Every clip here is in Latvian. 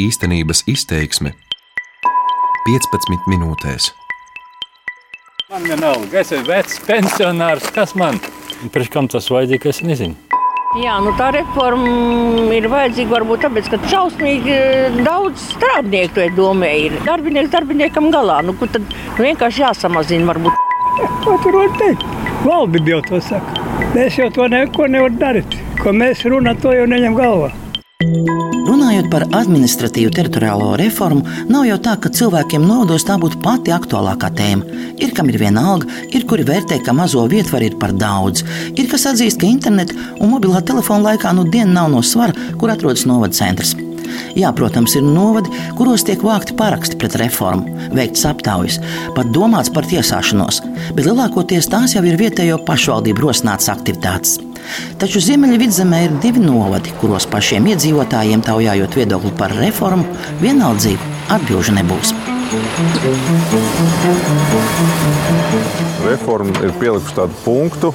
Īstenības izteiksme 15 minūtēs. Man vienalga, es esmu vecs pensionārs. Kas man? Priekš kam tas vajadzīgs, es nezinu. Jā, nu tā reforma ir vajadzīga varbūt tāpēc, ka šausmīgi eh, daudz strādnieku to domē. Ir darbinieks darbiniekam galā. Nu, kur tad vienkārši jāsamazina varbūt. Ko tur var teikt? Valdība jau to saka. Mēs jau to neko nevaram darīt. Ko mēs runājam, to jau neņem galvā. Runājot par administratīvu teritoriālo reformu, nav jau tā, ka cilvēkiem nodos tā būtu pati aktuālākā tēma. Ir kam ir viena alga, ir kuri vērtē, ka mazo vietvaru ir par daudz, ir kas atzīst, ka interneta un mobilā telefona laikā nu diena nav no svara, kur atrodas novada centrs. Jā, protams, ir novadi, kuros tiek vākti paraksti pret reformu, veikts aptaujas, pat domāts par tiesāšanos, bet lielākoties tās jau ir vietējo pašvaldību rosinātas aktivitātes. Taču Ziemeļvidzemē ir divi novadi, kuros pašiem iedzīvotājiem taujājot viedokli par reformu, vienaldzību atbilžu nebūs. Reforma ir pielikusi tādu punktu,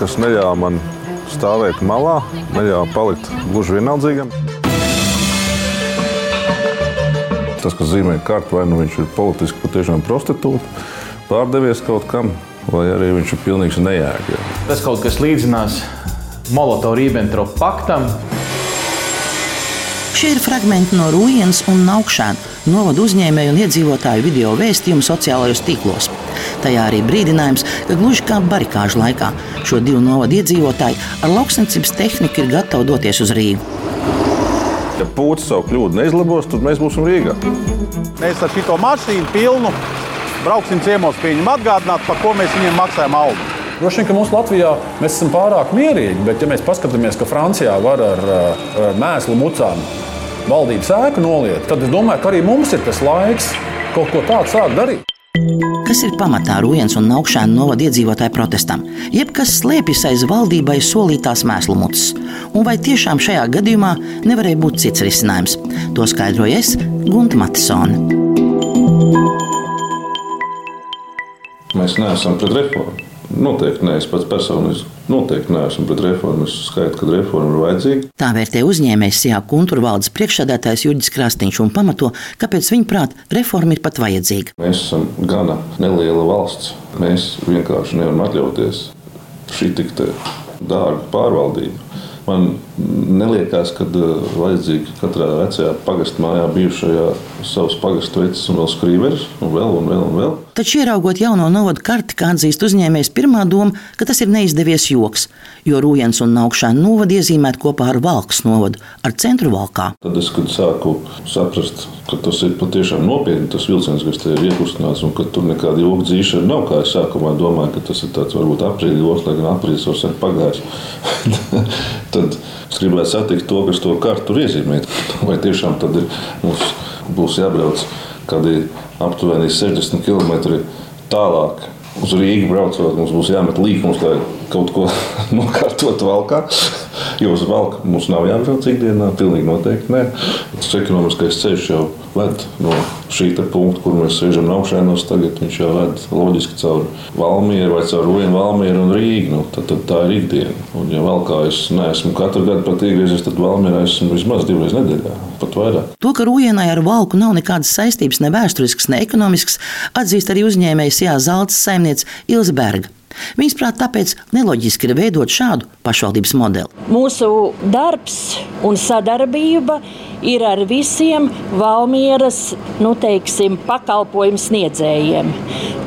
kas neļāva man stāvēt malā, neļāva palikt gluži vienaldzīgam. Tas, kas zīmē kārtu, vai nu viņš ir politiski patiešām prostitūts, pārdevies kaut kam, vai arī viņš ir pilnīgs nejēga. Tas kaut kas līdzinās Molotov-Ribbentrop paktam. Šie ir fragmenti no Rūjienas un Naukšēna novadu uzņēmēju un iedzīvotāju video vēstījumu sociālajos tīklos. Tajā arī brīdinājums, ka gluži kā barikāžu laikā šo divu novadu iedzīvotāji ar lauksaimniecības tehniku ir gatavi doties uz Rīgu. Ja pūcis savu kļūdu neizlabos, tad mēs būsim Rīgā. Mēs ar šo mašīnu pilnu brauksim ciemos pie viņiem atgādināt, par ko mēs viņiem maksājam algu. Droši vien, ka mums Latvijā mēs esam pārāk mierīgi, bet, ja mēs paskatāmies, ka Francijā var ar, ar mēslu mucām valdības ēku noliet, tad es domāju, ka arī mums ir tas laiks kaut ko tādu sākt darīt. Kas ir pamatā Rujens un Naukšēna novada iedzīvotāju protestam? Jeb kas slēpjas aiz valdībai solītās mēslu mutes? Un vai tiešām šajā gadījumā nevarēja būt cits risinājums? To skaidroju es, Gunta Matisona. Mēs neesam pret reformu. Noteikti nē, es pats personiski noteikti neesmu pret reformu. Es skaitu, ka reforma ir vajadzīga. Tā vērtē uzņēmējs Sijā Kuntura valdes priekšsēdētājs Juģis Krastīņš un pamato, kāpēc viņa prāt reforma ir pat vajadzīga. Mēs esam gana neliela valsts. Mēs vienkārši nevaram atļauties šī tik dārga pārvaldība. Man neliekas, ka uh, vajadzīgi katrā vecajā pagastu mājā bijušajā savs pagastu vecs un vēl skrīveris, un vēl, un vēl, un vēl. Taču, ieraugot jauno novadu karti, kā atzīst uzņēmējs, pirmā doma, ka tas ir neizdevies joks, jo Rūjens un Naukšāna novada iezīmēt kopā ar Valkas novadu, ar centru valkā. Tad es, kad sāku saprast, ka tas ir patiešām nopietni, tas vilciens, kas te ir iekustināts, un ka tur nekāda joga dzīšana nav, kā es sākumā domāju, ka tas ir tāds varbūt aprīļa joks, lai gan aprīlis var sen pagājis. tad es gribētu satikt to, kas to kartu tur iezīmē. Vai tiešām tad ir, mums būs jābrauc kādi aptuveni 60 km tālāk. Uz Rīgas braucot, mums būs jāmet līkums, lai kaut ko nokārtotu valkā. Jo uz valka mums nav jābrauc ikdienā, pilnīgi noteikti nē. Tas ekonomiskais ceļš jau ved no šī punkta, kur mēs sēžam augšēnos. Tagad viņš jau ved loģiski caur Valmieru vai caur Vienu Valmieru un Rīgu. Nu, tad, tad tā ir ikdiena. Un, ja vēl kā es neesmu katru gadu pat iegriezies, tad Valmierā esmu vismaz divreiz nedēļā. Pat vairāk. To, ka Rūjienai ar valku nav nekādas saistības, ne vēsturiskas, ne ekonomiskas, atzīst arī uzņēmējs Jā Zelts saimniece Ilze Berga. Viņas prāt, tāpēc neloģiski ir veidot šādu pašvaldības modeli. Mūsu darbs un sadarbība ir ar visiem Valmieras nu, teiksim, pakalpojumu sniedzējiem.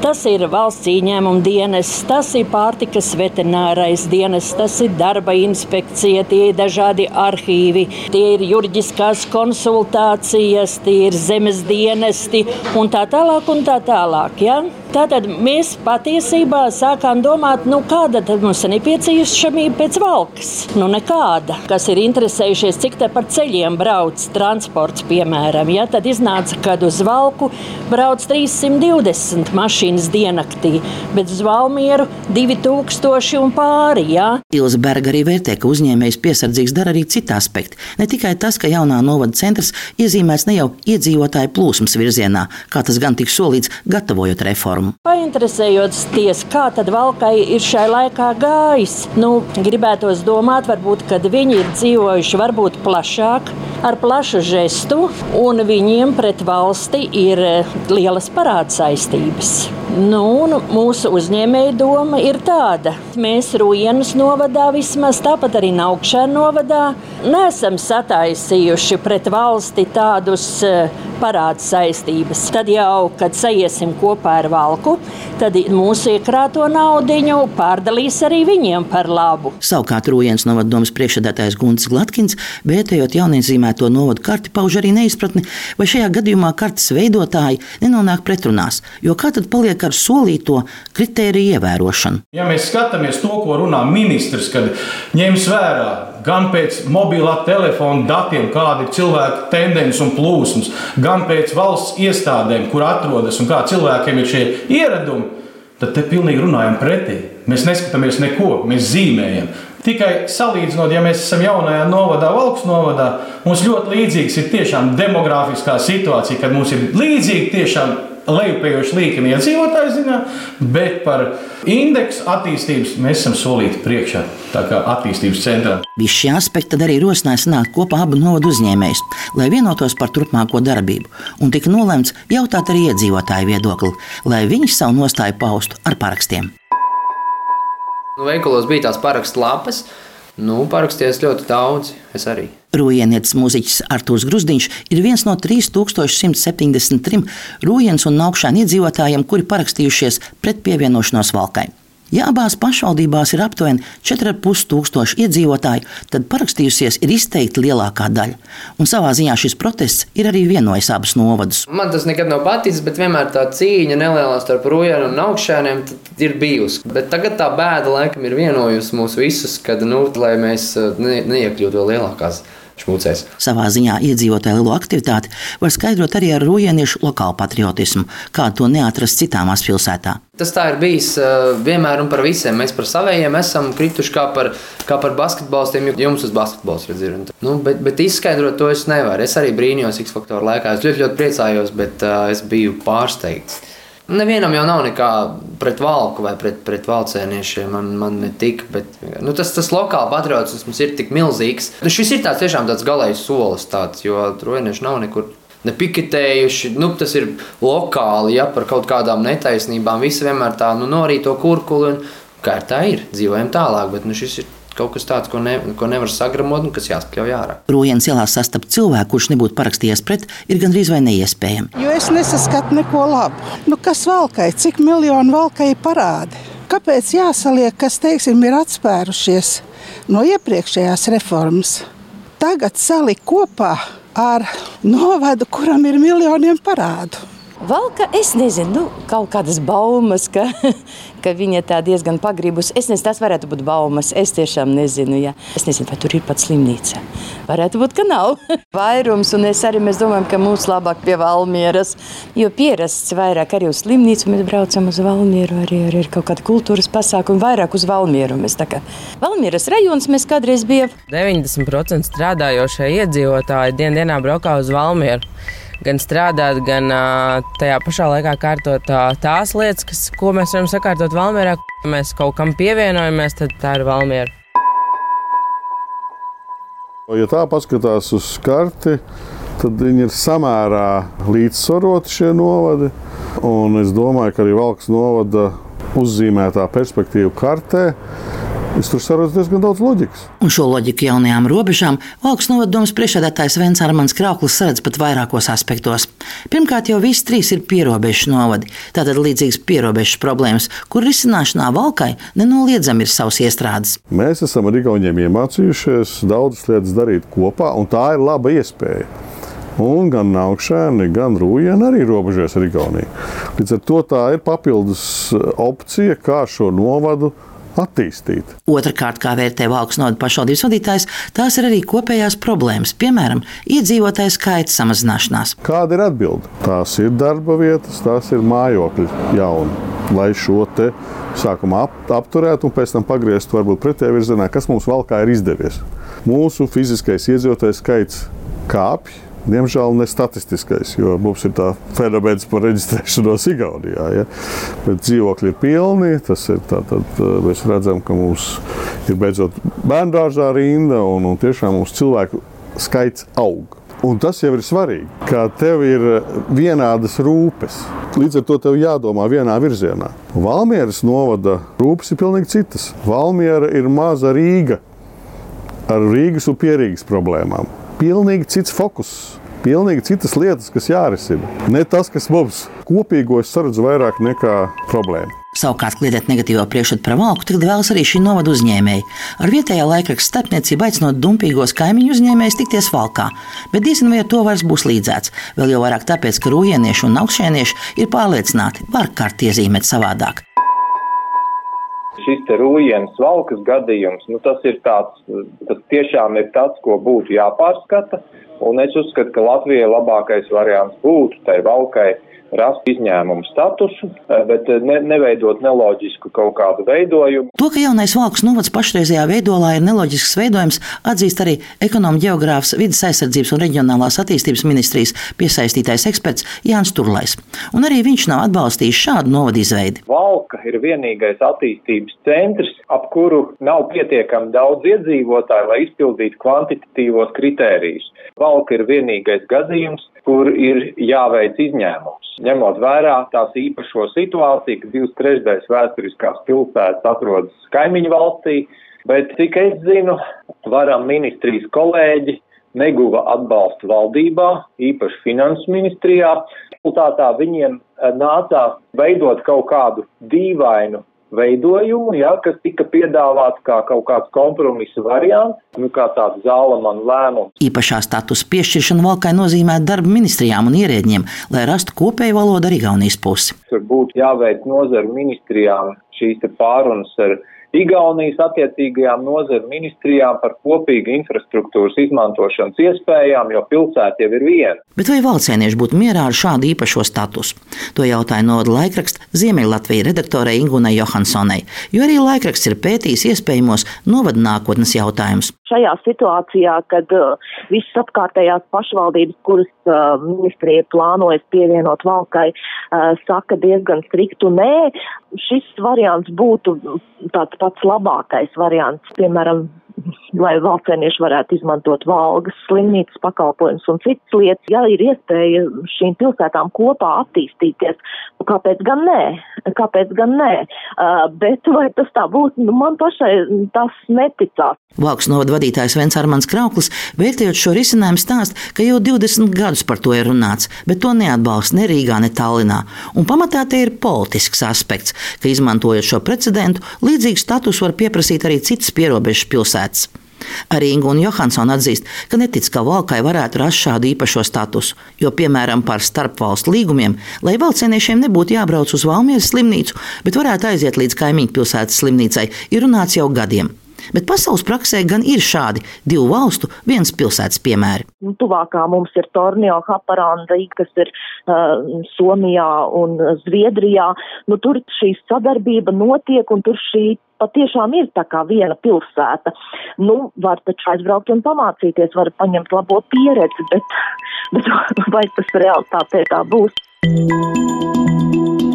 Tas ir valsts ieņēmuma dienas, tas ir pārtikas veterinārais dienas, tas ir darba inspekcija, tie ir dažādi arhīvi, tie ir juridiskās konsultācijas, tie ir zemes dienesti un tā tālāk. Un tā tālāk ja? Tātad mēs patiesībā sākām domāt, nu, kāda tad mums ir nepieciešamība pēc valkas. Nu, nekāda. Kas ir interesējušies, cik te par ceļiem brauc transports, piemēram. Ja? Tad iznāca, ka uz valku brauc 320 mašīnas diennaktī, bet uz Valmieru 2000 un pāri. Ja? Ilza Berga arī vērtē, ka uzņēmējs piesardzīgs dara arī citi aspekti. Ne tikai tas, ka jaunā novada centrs iezīmēts ne jau iedzīvotāju plūsmas virzienā, kā tas gan tika solīts, gatavojot reformu reformu. Painteresējoties, kā tad Valkai ir šai laikā gājis, nu, gribētos domāt, varbūt, kad viņi ir dzīvojuši varbūt plašāk, ar plašu žestu, un viņiem pret valsti ir eh, lielas parāda saistības. Nu, mūsu uzņēmēja doma ir tāda. Mēs Rūjienas novadā vismaz tāpat arī Naukšēna novadā neesam sataisījuši pret valsti tādus uh, parāda saistības. Tad jau, kad saiesim kopā ar valku, tad mūsu iekrāto naudu pārdalīs arī viņiem par labu. Savukārt Rūjienas novaddomas priekšsēdētājs Gunts Glatkins, vērtējot jaunīzīmēto novadu karti, pauž arī neizpratni, vai šajā gadījumā kartes veidotāji nenonāk pretrunās, jo kā tad paliek ar solīto kritēriju ievērošanu? Ja mēs skatāmies to, ko runā ministrs, kad ņems vērā gan pēc mobilā telefona datiem, kāda ir cilvēka tendence un plūsmas, gan pēc valsts iestādēm, kur atrodas un kā cilvēkiem ir šie ieradumi, tad te pilnīgi runājam pretī. Mēs neskatāmies neko, mēs zīmējam. Tikai salīdzinot, ja mēs esam jaunajā novadā, valsts novadā, mums ļoti līdzīgs ir tiešām demogrāfiskā situācija, kad mums ir līdzīgi tiešām lejupējoši līkumi iedzīvotāju ziņā, bet par indeksu attīstības mēs esam solīti priekšā, tā kā attīstības centrā. Visi šie aspekti arī rosināja sanākt kopā abu novadu uzņēmējus, lai vienotos par turpmāko darbību, un tika nolemts jautāt arī iedzīvotāju viedokli, lai viņi savu nostāju paustu ar parakstiem. Nu, veikalos bija tās parakstu lapas, Nu, parakstījies ļoti daudz. Es arī. Rūjienietis mūziķis Artūrs Grusdiņš ir viens no 3173 Rūjienas un Naukšāna iedzīvotājiem, kuri parakstījušies pret pievienošanos valkai. Ja abās pašvaldībās ir aptuveni 4,5 tūkstoši iedzīvotāji, tad parakstījusies ir izteikti lielākā daļa. Un savā ziņā šis protests ir arī vienojis abus novadus. Man tas nekad nav paticis, bet vienmēr tā cīņa nelielā starp rūjiem un augšēniem ir bijusi. Bet tagad tā bēda laikam ir vienojusi mūs visus, kad, nu, lai mēs eh, ne, neiekļūtu vēl lielākās šmucēs. Savā ziņā iedzīvotāju lielo aktivitāti var skaidrot arī ar rujieniešu lokālu patriotismu, kā to neatrast citām pilsētām. Tas tā ir bijis uh, vienmēr un par visiem. Mēs par saviem esam krituši kā par, kā par basketbolistiem, jo jums tas basketbols redz, ir. Nu, bet, bet izskaidrot to es nevaru. Es arī brīnījos X faktoru laikā. Es ļoti, ļoti priecājos, bet uh, es biju pārsteigts. Nevienam jau nav nekā pret valku vai pret, pret valcēniešiem. Man, man netika, bet nu, tas, tas lokāli patriotisms ir tik milzīgs. Nu, šis ir tāds tiešām tāds galējs solis, tāds, jo trojnieši nav nekur nepiketējuši. Nu, tas ir lokāli, ja par kaut kādām netaisnībām. Visi vienmēr tā nu, norīt to kurkuli un kā ir tā ir, dzīvojam tālāk. Bet nu, šis ir kaut kas tāds, ko, ne, ko nevar sagramot un kas jāspļauj ārā. Rojienas ielā sastapt cilvēku, kurš nebūtu parakstījies pret, ir gandrīz vai neiespējami. Jo es nesaskatu neko labu. Nu, kas valkai, cik miljonu valkai parādi? Kāpēc jāsaliek, kas, teiksim, ir atspērušies no iepriekšējās reformas? Tagad salikt kopā ar novadu, kuram ir miljoniem parādu. Valka, es nezinu, nu, kaut kādas baumas, ka, ka viņa tā diezgan pagribus. Es nezinu, tas varētu būt baumas. Es tiešām nezinu. Ja. Es nezinu, vai tur ir pat slimnīca. Varētu būt, ka nav. Vairums, un es arī mēs domājam, ka mums labāk pie Valmieras, jo pierasts vairāk arī uz slimnīcu. Mēs braucam uz Valmieru, arī, arī ir kaut kāda kultūras pasākuma, vairāk uz Valmieru. Mēs tā kā Valmieras rajons mēs kādreiz bijām. 90% strādājošie iedzīvotāji dien dienā braukā uz Valmieru gan strādāt, gan tajā pašā laikā kārtot tās lietas, kas, ko mēs varam sakārtot Valmērā. Ja mēs kaut kam pievienojamies, tad tā ir Valmiera. Ja tā paskatās uz karti, tad viņi ir samērā līdzsvaroti šie novadi. Un es domāju, ka arī Valks novada uzzīmētā perspektīva kartē Es tur saprotu diezgan daudz loģikas. Un šo loģiku jaunajām robežām Valks novadomas priekšsēdētājs Vens Armāns Krauklis saredz pat vairākos aspektos. Pirmkārt, jau visi trīs ir pierobežu novadi, tātad līdzīgas pierobežu problēmas, kur risināšanā Valkai nenoliedzami ir savs iestrādes. Mēs esam ar Igauniem iemācījušies daudzas lietas darīt kopā, un tā ir laba iespēja. Un gan augšēni, gan rūjieni arī robežojas ar Igauniju. Līdz ar to tā ir papildus opcija, kā šo novadu attīstīt. Otrakārt, kā vērtē Valks noda pašvaldības vadītājs, tās ir arī kopējās problēmas, piemēram, iedzīvotāju skaita samazināšanās. Kāda ir atbilde? Tās ir darba vietas, tās ir mājokļi jauni, lai šo te sākumā ap, apturētu un pēc tam pagrieztu varbūt pretējā virzienā, kas mums valkā ir izdevies. Mūsu fiziskais iedzīvotāju skaits kāpj, Diemžēl ne statistiskais, jo mums ir tā fenomens par reģistrēšanos Igaunijā. Ja? Bet dzīvokļi ir pilni. Ir tā, tad, mēs redzam, ka mums ir beidzot bērnu dārzā rinda un, un tiešām mums cilvēku skaits aug. Un tas jau ir svarīgi, ka tev ir vienādas rūpes. Līdz ar to tev jādomā vienā virzienā. Valmieras novada rūpes ir pilnīgi citas. Valmiera ir maza Rīga ar Rīgas un pierīgas problēmām. Pilnīgi cits fokus. Pilnīgi citas lietas, kas jārisina. Ne tas, kas mums kopīgos saredz vairāk nekā problēma. Savukārt, kliedēt negatīvo priekšstatu par valku, tagad vēlas arī šī novada uzņēmēji. Ar vietējā laikraksta starpniecību aicinot dumpīgos kaimiņu uzņēmējus tikties valkā, bet diezgan vai to vairs būs līdzēts. Vēl jau vairāk tāpēc, ka rūjienieši un augšēnieši ir pārliecināti, var kārt iezīmēt savādāk. Šis te rūjienas valkas gadījums, nu tas ir tāds, tas tiešām ir tāds, ko būtu jāpārskata, un es uzskatu, ka Latvijai labākais variants būtu tai valkai rast izņēmumu statusu, eh, bet eh, ne, neveidot neloģisku kaut kādu veidojumu. To, ka jaunais valks novads pašreizējā veidolā ir neloģisks veidojums, atzīst arī ekonomikas geogrāfs, vidas aizsardzības un reģionālās attīstības ministrijas piesaistītais eksperts Jānis Turlais. Un arī viņš nav atbalstījis šādu novadu izveidi. Valka ir vienīgais attīstības centrs, ap kuru nav pietiekami daudz iedzīvotāju, lai izpildītu kvantitatīvos kritērijus. Valka ir vienīgais gadījums, kur ir jāveic izņēmums. Ņemot vērā tās īpašo situāciju, ka divas trešdaļas vēsturiskās pilsētas atrodas kaimiņu valstī, bet cik es zinu, varam ministrijas kolēģi neguva atbalstu valdībā, īpaši finanses ministrijā. Rezultātā viņiem eh, nācās veidot kaut kādu dīvainu veidojumu, ja, kas tika piedāvāts kā kaut kāds kompromisa variants, nu, kā tāds zālamanu lēmums. Īpašā statusa piešķiršana valkai nozīmē darba ministrijām un ierēģiem, lai rastu kopēju valodu ar Igaunijas pusi. Tur būtu jāveic nozaru ministrijām šīs pārunas ar Igaunijas attiecīgajām nozaru ministrijām par kopīgu infrastruktūras izmantošanas iespējām, jo pilsēta jau ir viena. Bet vai valcēnieši būtu mierā ar šādu īpašo statusu? To jautāja no laikraksta Ziemeļlatvijas redaktorei Ingunai Johansonai, jo arī laikraksts ir pētījis iespējamos novadu nākotnes jautājumus. Šajā situācijā, kad uh, visas apkārtējās pašvaldības, kuras uh, ministrija plānojas pievienot valkai, uh, saka diezgan striktu nē, šis variants būtu tāds pats labākais variants. Piemēram, lai valcēnieši varētu izmantot valgas, slimnīcas pakalpojumus un citas lietas. Ja ir iespēja šīm pilsētām kopā attīstīties, kāpēc gan nē? Kāpēc gan nē? Uh, bet vai tas tā būtu, nu, man pašai tas neticās. Valks novada vadītājs Vents Armāns Krauklis, vērtējot šo risinājumu, stāst, ka jau 20 gadus par to ir runāts, bet to neatbalsta ne Rīgā, ne Tallinā. Un pamatā te ir politisks aspekts, ka izmantojot šo precedentu, līdzīgu statusu var pieprasīt arī citas pierobežas pilsētas. Arī Ingūna Johansona atzīst, ka netic, ka Valkai varētu rast šādu īpašo statusu, jo, piemēram, par starpvalstu līgumiem, lai valcieniešiem nebūtu jābrauc uz Valmieras slimnīcu, bet varētu aiziet līdz kaimiņu pilsētas slimnīcai, ir runāts jau gadiem. Bet pasaules praksē gan ir šādi divu valstu, viens pilsētas piemēri. Nu, tuvākā mums ir Tornio, Haparanda, kas ir uh, Somijā un Zviedrijā. Nu, tur šī sadarbība notiek un tur šī patiešām ir tā kā viena pilsēta. Nu, var taču aizbraukt un pamācīties, var paņemt labo pieredzi, bet, bet vai tas realitātē tā būs?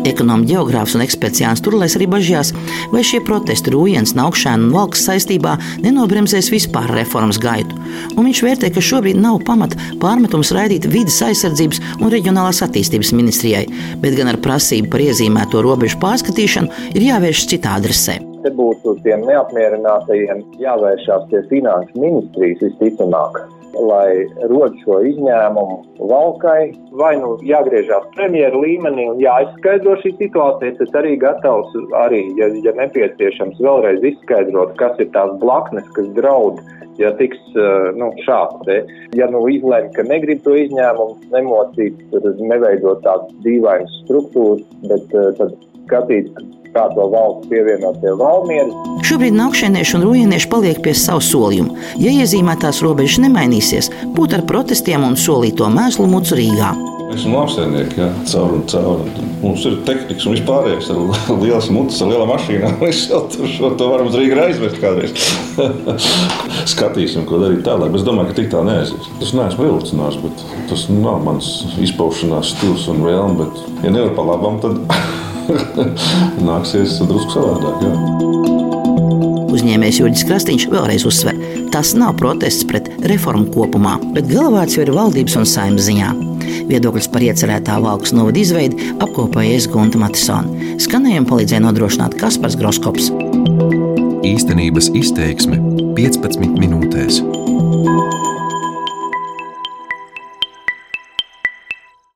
Ekonomikas geogrāfs un eksperts Jānis Turlēs arī bažījās, vai šie protesti Rūjens, Naukšēna un Valks saistībā nenobremzēs vispār reformas gaitu. Un viņš vērtē, ka šobrīd nav pamata pārmetums raidīt vidas aizsardzības un reģionālās attīstības ministrijai, bet gan ar prasību par iezīmēto robežu pārskatīšanu ir jāvēršas citā adresē. Te būtu tiem neapmierinātajiem jāvēršās pie finanšu ministrijas visticamāk lai rod šo izņēmumu valkai, vai nu jāgriežās premjeru līmenī un jāizskaidro šī situācija, tad arī gatavs arī, ja, ja nepieciešams, vēlreiz izskaidrot, kas ir tās blaknes, kas draud, ja tiks eh, nu, šāds. Ja nu izlēma, ka negrib to izņēmumu nemocīt, tad neveidot tādas dīvainas struktūras, bet eh, tad skatīt, kā to valsts pievienot pie Valmieras. Šobrīd naukšēnieši un rujienieši paliek pie savu solījumu. Ja iezīmētās robežas nemainīsies, būt ar protestiem un solīto mēslu mucu Rīgā. Mēs esam lauksaimnieki, jā, caur un caur. Mums ir tehnikas un vispārējais ar liels mutes, ar lielām mašīnām. Mēs jau tur šo to varam uz Rīgā aizvest kādreiz. Skatīsim, ko darīt tālāk. Es domāju, ka tik tā neaizies. Tas neesmu revolucionārs, bet tas nav mans izpaušanās stils un vēlme. Bet, ja nevar pa labam, tad nāksies drusku savādāk. Jā. Uzņēmējs Jurijs Krastīņš vēlreiz uzsver, tas nav protests pret reformu kopumā, bet galvāts jau ir valdības un saimnes ziņā. Viedokļus par iecerētā valks novada izveidi apkopojies Gunta Matisona. Skanējumu palīdzēja nodrošināt Kaspars Groskops. Īstenības izteiksme 15 minūtēs.